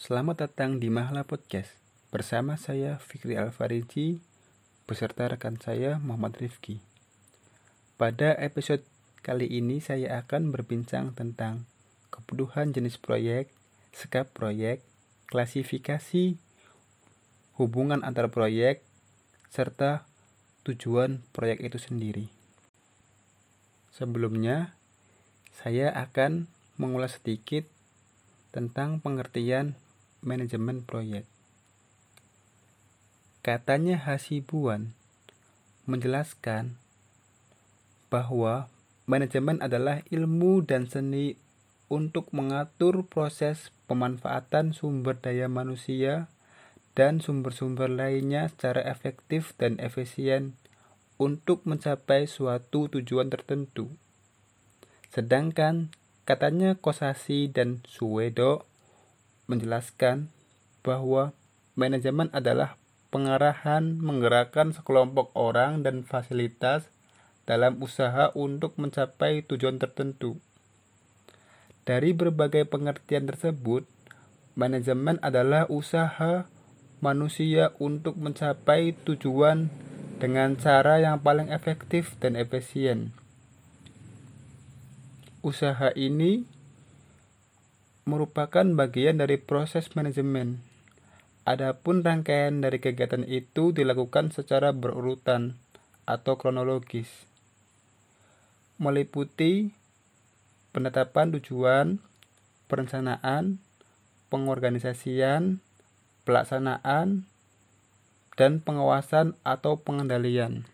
Selamat datang di Mahla Podcast bersama saya Fikri Alfariji beserta rekan saya Muhammad Rifki. Pada episode kali ini saya akan berbincang tentang kebutuhan jenis proyek, skap proyek, klasifikasi, hubungan antar proyek, serta tujuan proyek itu sendiri. Sebelumnya, saya akan mengulas sedikit tentang pengertian manajemen proyek. Katanya Hasibuan menjelaskan bahwa manajemen adalah ilmu dan seni untuk mengatur proses pemanfaatan sumber daya manusia dan sumber-sumber lainnya secara efektif dan efisien untuk mencapai suatu tujuan tertentu. Sedangkan katanya Kosasi dan Suwedo menjelaskan bahwa manajemen adalah pengarahan menggerakkan sekelompok orang dan fasilitas dalam usaha untuk mencapai tujuan tertentu. Dari berbagai pengertian tersebut, manajemen adalah usaha manusia untuk mencapai tujuan dengan cara yang paling efektif dan efisien. Usaha ini merupakan bagian dari proses manajemen. Adapun rangkaian dari kegiatan itu dilakukan secara berurutan atau kronologis. Meliputi penetapan tujuan, perencanaan, pengorganisasian, pelaksanaan, dan pengawasan atau pengendalian.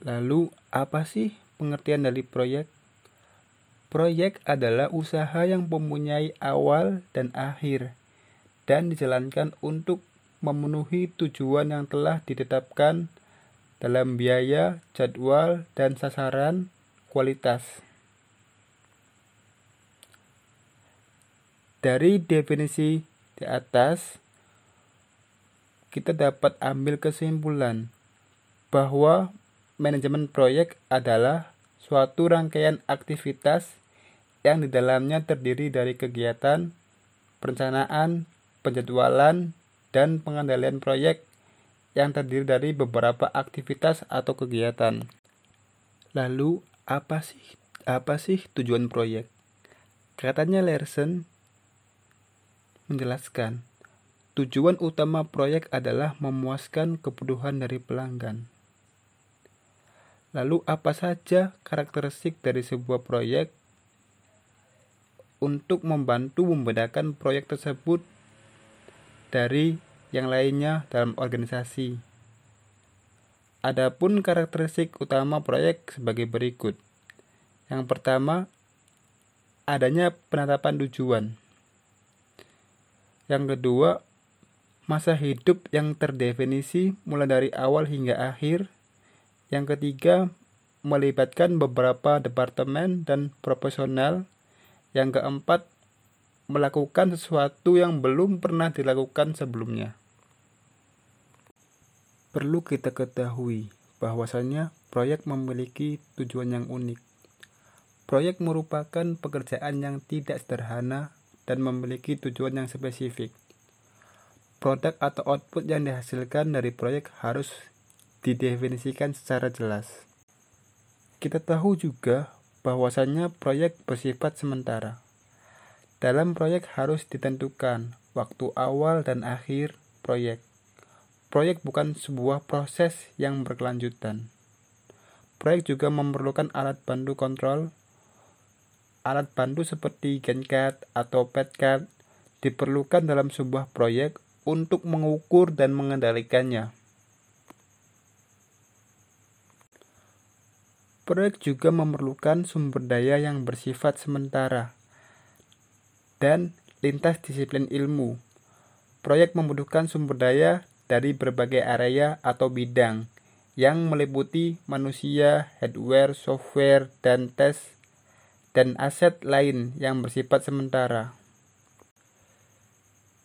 Lalu, apa sih pengertian dari proyek? Proyek adalah usaha yang mempunyai awal dan akhir dan dijalankan untuk memenuhi tujuan yang telah ditetapkan dalam biaya, jadwal, dan sasaran kualitas. Dari definisi di atas, kita dapat ambil kesimpulan bahwa manajemen proyek adalah suatu rangkaian aktivitas yang di dalamnya terdiri dari kegiatan, perencanaan, penjadwalan, dan pengendalian proyek yang terdiri dari beberapa aktivitas atau kegiatan. Lalu, apa sih apa sih tujuan proyek? Katanya Larsen menjelaskan, tujuan utama proyek adalah memuaskan kebutuhan dari pelanggan. Lalu apa saja karakteristik dari sebuah proyek untuk membantu membedakan proyek tersebut dari yang lainnya dalam organisasi. Adapun karakteristik utama proyek sebagai berikut. Yang pertama, adanya penetapan tujuan. Yang kedua, masa hidup yang terdefinisi mulai dari awal hingga akhir. Yang ketiga, melibatkan beberapa departemen dan profesional yang keempat, melakukan sesuatu yang belum pernah dilakukan sebelumnya. Perlu kita ketahui bahwasannya proyek memiliki tujuan yang unik. Proyek merupakan pekerjaan yang tidak sederhana dan memiliki tujuan yang spesifik. Produk atau output yang dihasilkan dari proyek harus didefinisikan secara jelas. Kita tahu juga bahwasannya proyek bersifat sementara. Dalam proyek harus ditentukan waktu awal dan akhir proyek. Proyek bukan sebuah proses yang berkelanjutan. Proyek juga memerlukan alat bantu kontrol. Alat bantu seperti GenCAD atau PetCAD diperlukan dalam sebuah proyek untuk mengukur dan mengendalikannya. Proyek juga memerlukan sumber daya yang bersifat sementara dan lintas disiplin ilmu. Proyek membutuhkan sumber daya dari berbagai area atau bidang yang meliputi manusia, hardware, software, dan tes dan aset lain yang bersifat sementara.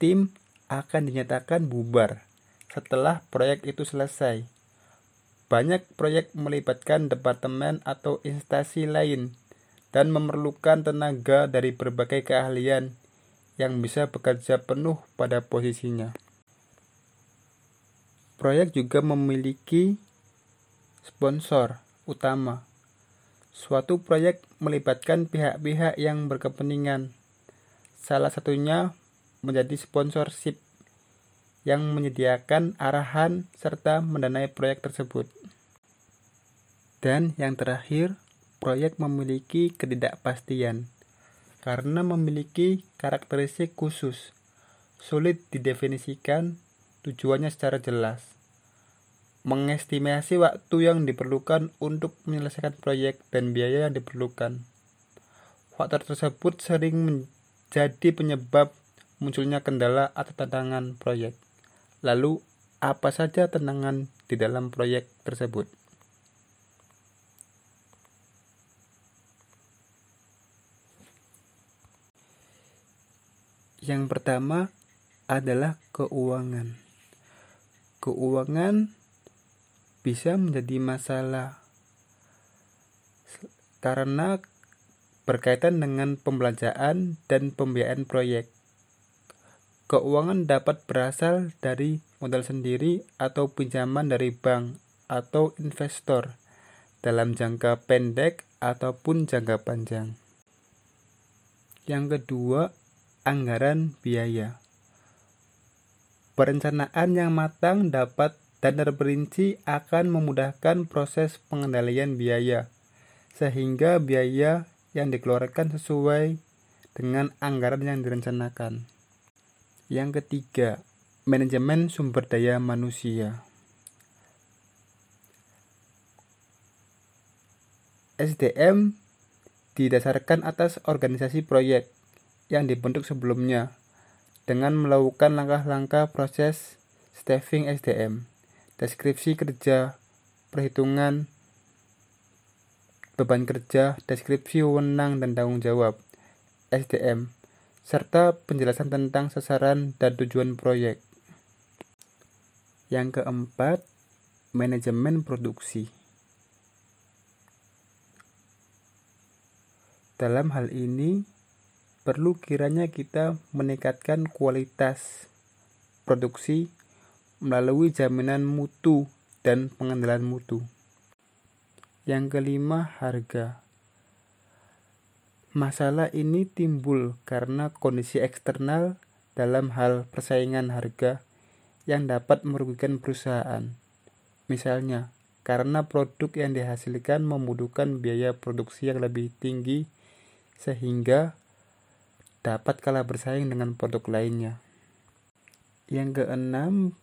Tim akan dinyatakan bubar setelah proyek itu selesai banyak proyek melibatkan departemen atau instansi lain dan memerlukan tenaga dari berbagai keahlian yang bisa bekerja penuh pada posisinya. Proyek juga memiliki sponsor utama. Suatu proyek melibatkan pihak-pihak yang berkepentingan. Salah satunya menjadi sponsorship yang menyediakan arahan serta mendanai proyek tersebut. Dan yang terakhir, proyek memiliki ketidakpastian karena memiliki karakteristik khusus, sulit didefinisikan tujuannya secara jelas. Mengestimasi waktu yang diperlukan untuk menyelesaikan proyek dan biaya yang diperlukan. Faktor tersebut sering menjadi penyebab munculnya kendala atau tantangan proyek. Lalu, apa saja tantangan di dalam proyek tersebut? Yang pertama adalah keuangan. Keuangan bisa menjadi masalah karena berkaitan dengan pembelanjaan dan pembiayaan proyek. Keuangan dapat berasal dari modal sendiri atau pinjaman dari bank atau investor dalam jangka pendek ataupun jangka panjang. Yang kedua anggaran biaya. Perencanaan yang matang dapat dan terperinci akan memudahkan proses pengendalian biaya, sehingga biaya yang dikeluarkan sesuai dengan anggaran yang direncanakan. Yang ketiga, manajemen sumber daya manusia. SDM didasarkan atas organisasi proyek yang dibentuk sebelumnya dengan melakukan langkah-langkah proses staffing SDM, deskripsi kerja, perhitungan beban kerja, deskripsi wewenang dan tanggung jawab SDM, serta penjelasan tentang sasaran dan tujuan proyek. Yang keempat, manajemen produksi. Dalam hal ini, perlu kiranya kita meningkatkan kualitas produksi melalui jaminan mutu dan pengendalian mutu. Yang kelima, harga. Masalah ini timbul karena kondisi eksternal dalam hal persaingan harga yang dapat merugikan perusahaan. Misalnya, karena produk yang dihasilkan membutuhkan biaya produksi yang lebih tinggi sehingga dapat kalah bersaing dengan produk lainnya. Yang keenam,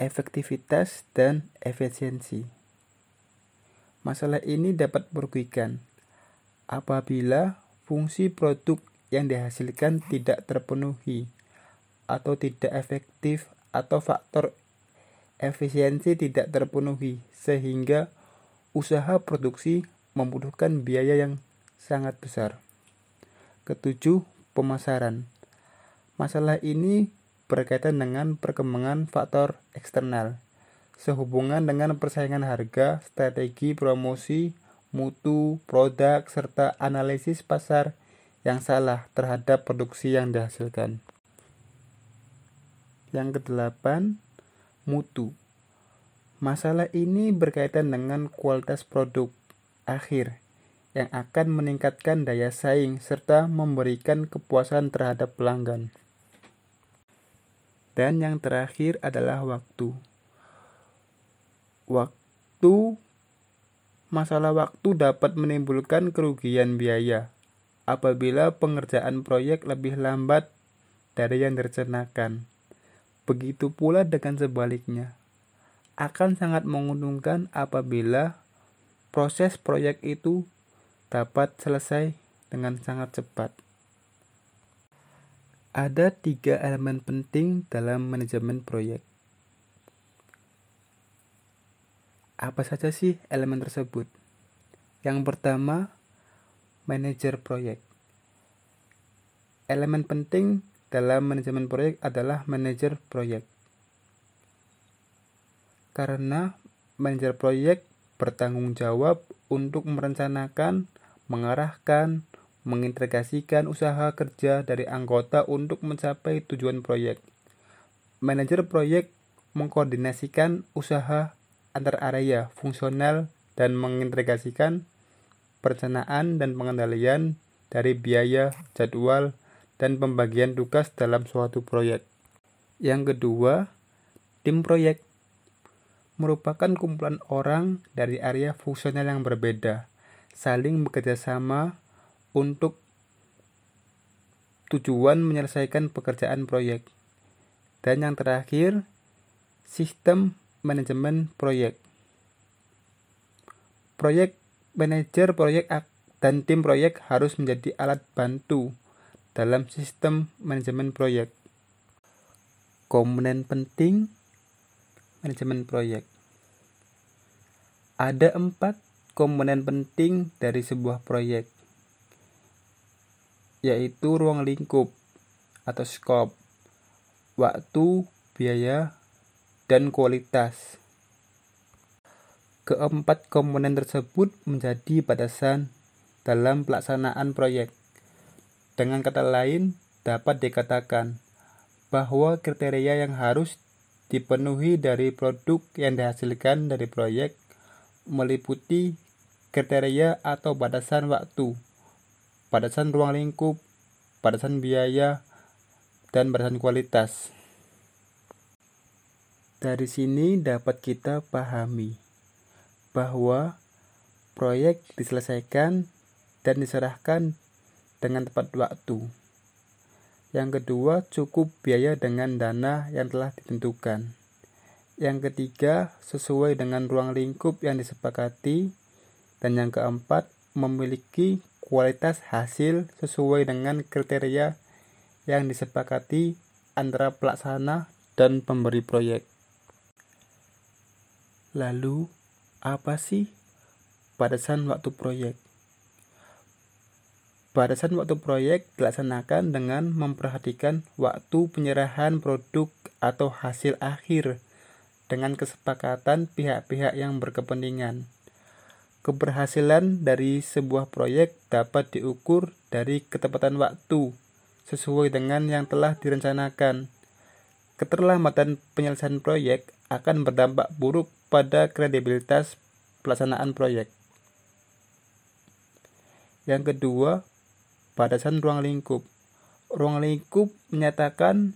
efektivitas dan efisiensi. Masalah ini dapat merugikan apabila fungsi produk yang dihasilkan tidak terpenuhi atau tidak efektif atau faktor efisiensi tidak terpenuhi sehingga usaha produksi membutuhkan biaya yang sangat besar. Ketujuh, pemasaran. Masalah ini berkaitan dengan perkembangan faktor eksternal, sehubungan dengan persaingan harga, strategi promosi, mutu, produk, serta analisis pasar yang salah terhadap produksi yang dihasilkan. Yang kedelapan, mutu. Masalah ini berkaitan dengan kualitas produk akhir yang akan meningkatkan daya saing serta memberikan kepuasan terhadap pelanggan. Dan yang terakhir adalah waktu. Waktu masalah waktu dapat menimbulkan kerugian biaya apabila pengerjaan proyek lebih lambat dari yang direncanakan. Begitu pula dengan sebaliknya. Akan sangat menguntungkan apabila proses proyek itu dapat selesai dengan sangat cepat. Ada tiga elemen penting dalam manajemen proyek. Apa saja sih elemen tersebut? Yang pertama, manajer proyek. Elemen penting dalam manajemen proyek adalah manajer proyek. Karena manajer proyek bertanggung jawab untuk merencanakan, mengarahkan, mengintegrasikan usaha kerja dari anggota untuk mencapai tujuan proyek. Manajer proyek mengkoordinasikan usaha antar area fungsional dan mengintegrasikan perencanaan dan pengendalian dari biaya, jadwal, dan pembagian tugas dalam suatu proyek. Yang kedua, tim proyek merupakan kumpulan orang dari area fungsional yang berbeda, saling bekerja sama untuk tujuan menyelesaikan pekerjaan proyek. Dan yang terakhir, sistem manajemen proyek. Proyek manajer proyek dan tim proyek harus menjadi alat bantu dalam sistem manajemen proyek. Komponen penting manajemen proyek. Ada empat komponen penting dari sebuah proyek, yaitu ruang lingkup atau scope, waktu, biaya, dan kualitas. Keempat komponen tersebut menjadi batasan dalam pelaksanaan proyek. Dengan kata lain, dapat dikatakan bahwa kriteria yang harus dipenuhi dari produk yang dihasilkan dari proyek meliputi kriteria atau batasan waktu, batasan ruang lingkup, batasan biaya, dan batasan kualitas. Dari sini dapat kita pahami bahwa proyek diselesaikan dan diserahkan dengan tepat waktu. Yang kedua, cukup biaya dengan dana yang telah ditentukan. Yang ketiga, sesuai dengan ruang lingkup yang disepakati. Dan yang keempat, memiliki kualitas hasil sesuai dengan kriteria yang disepakati antara pelaksana dan pemberi proyek. Lalu, apa sih batasan waktu proyek? Batasan waktu proyek dilaksanakan dengan memperhatikan waktu penyerahan produk atau hasil akhir dengan kesepakatan pihak-pihak yang berkepentingan. Keberhasilan dari sebuah proyek dapat diukur dari ketepatan waktu sesuai dengan yang telah direncanakan. Keterlambatan penyelesaian proyek akan berdampak buruk pada kredibilitas pelaksanaan proyek. Yang kedua, batasan ruang lingkup. Ruang lingkup menyatakan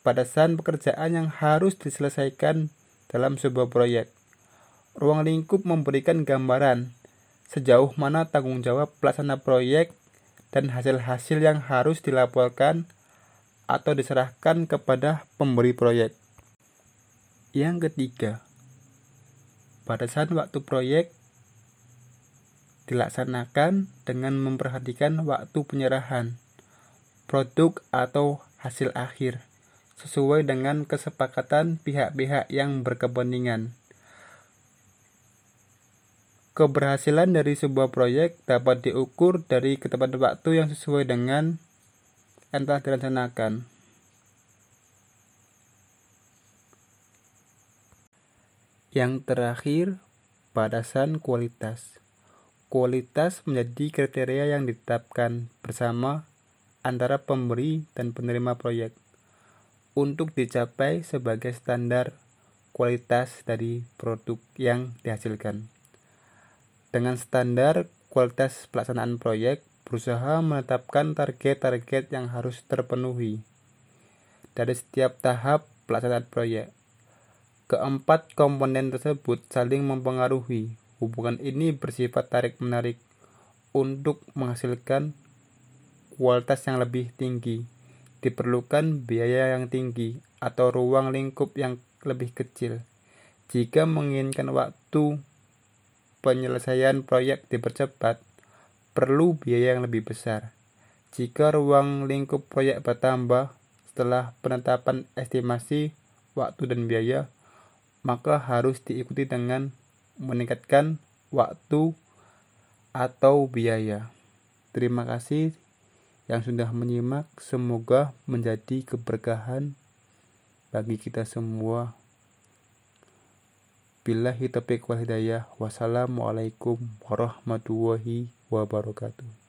batasan pekerjaan yang harus diselesaikan dalam sebuah proyek. Ruang lingkup memberikan gambaran sejauh mana tanggung jawab pelaksana proyek dan hasil-hasil yang harus dilaporkan atau diserahkan kepada pemberi proyek. Yang ketiga, batasan waktu proyek dilaksanakan dengan memperhatikan waktu penyerahan produk atau hasil akhir sesuai dengan kesepakatan pihak-pihak yang berkepentingan. Keberhasilan dari sebuah proyek dapat diukur dari ketepatan waktu yang sesuai dengan yang telah direncanakan. Yang terakhir, batasan kualitas. Kualitas menjadi kriteria yang ditetapkan bersama antara pemberi dan penerima proyek untuk dicapai sebagai standar kualitas dari produk yang dihasilkan. Dengan standar kualitas pelaksanaan proyek, berusaha menetapkan target-target yang harus terpenuhi dari setiap tahap pelaksanaan proyek. Keempat komponen tersebut saling mempengaruhi Hubungan ini bersifat tarik-menarik untuk menghasilkan kualitas yang lebih tinggi. Diperlukan biaya yang tinggi atau ruang lingkup yang lebih kecil. Jika menginginkan waktu penyelesaian proyek dipercepat, perlu biaya yang lebih besar. Jika ruang lingkup proyek bertambah setelah penetapan estimasi waktu dan biaya, maka harus diikuti dengan meningkatkan waktu atau biaya. Terima kasih yang sudah menyimak. Semoga menjadi keberkahan bagi kita semua. Billahi taufiq wal hidayah. Wassalamualaikum warahmatullahi wabarakatuh.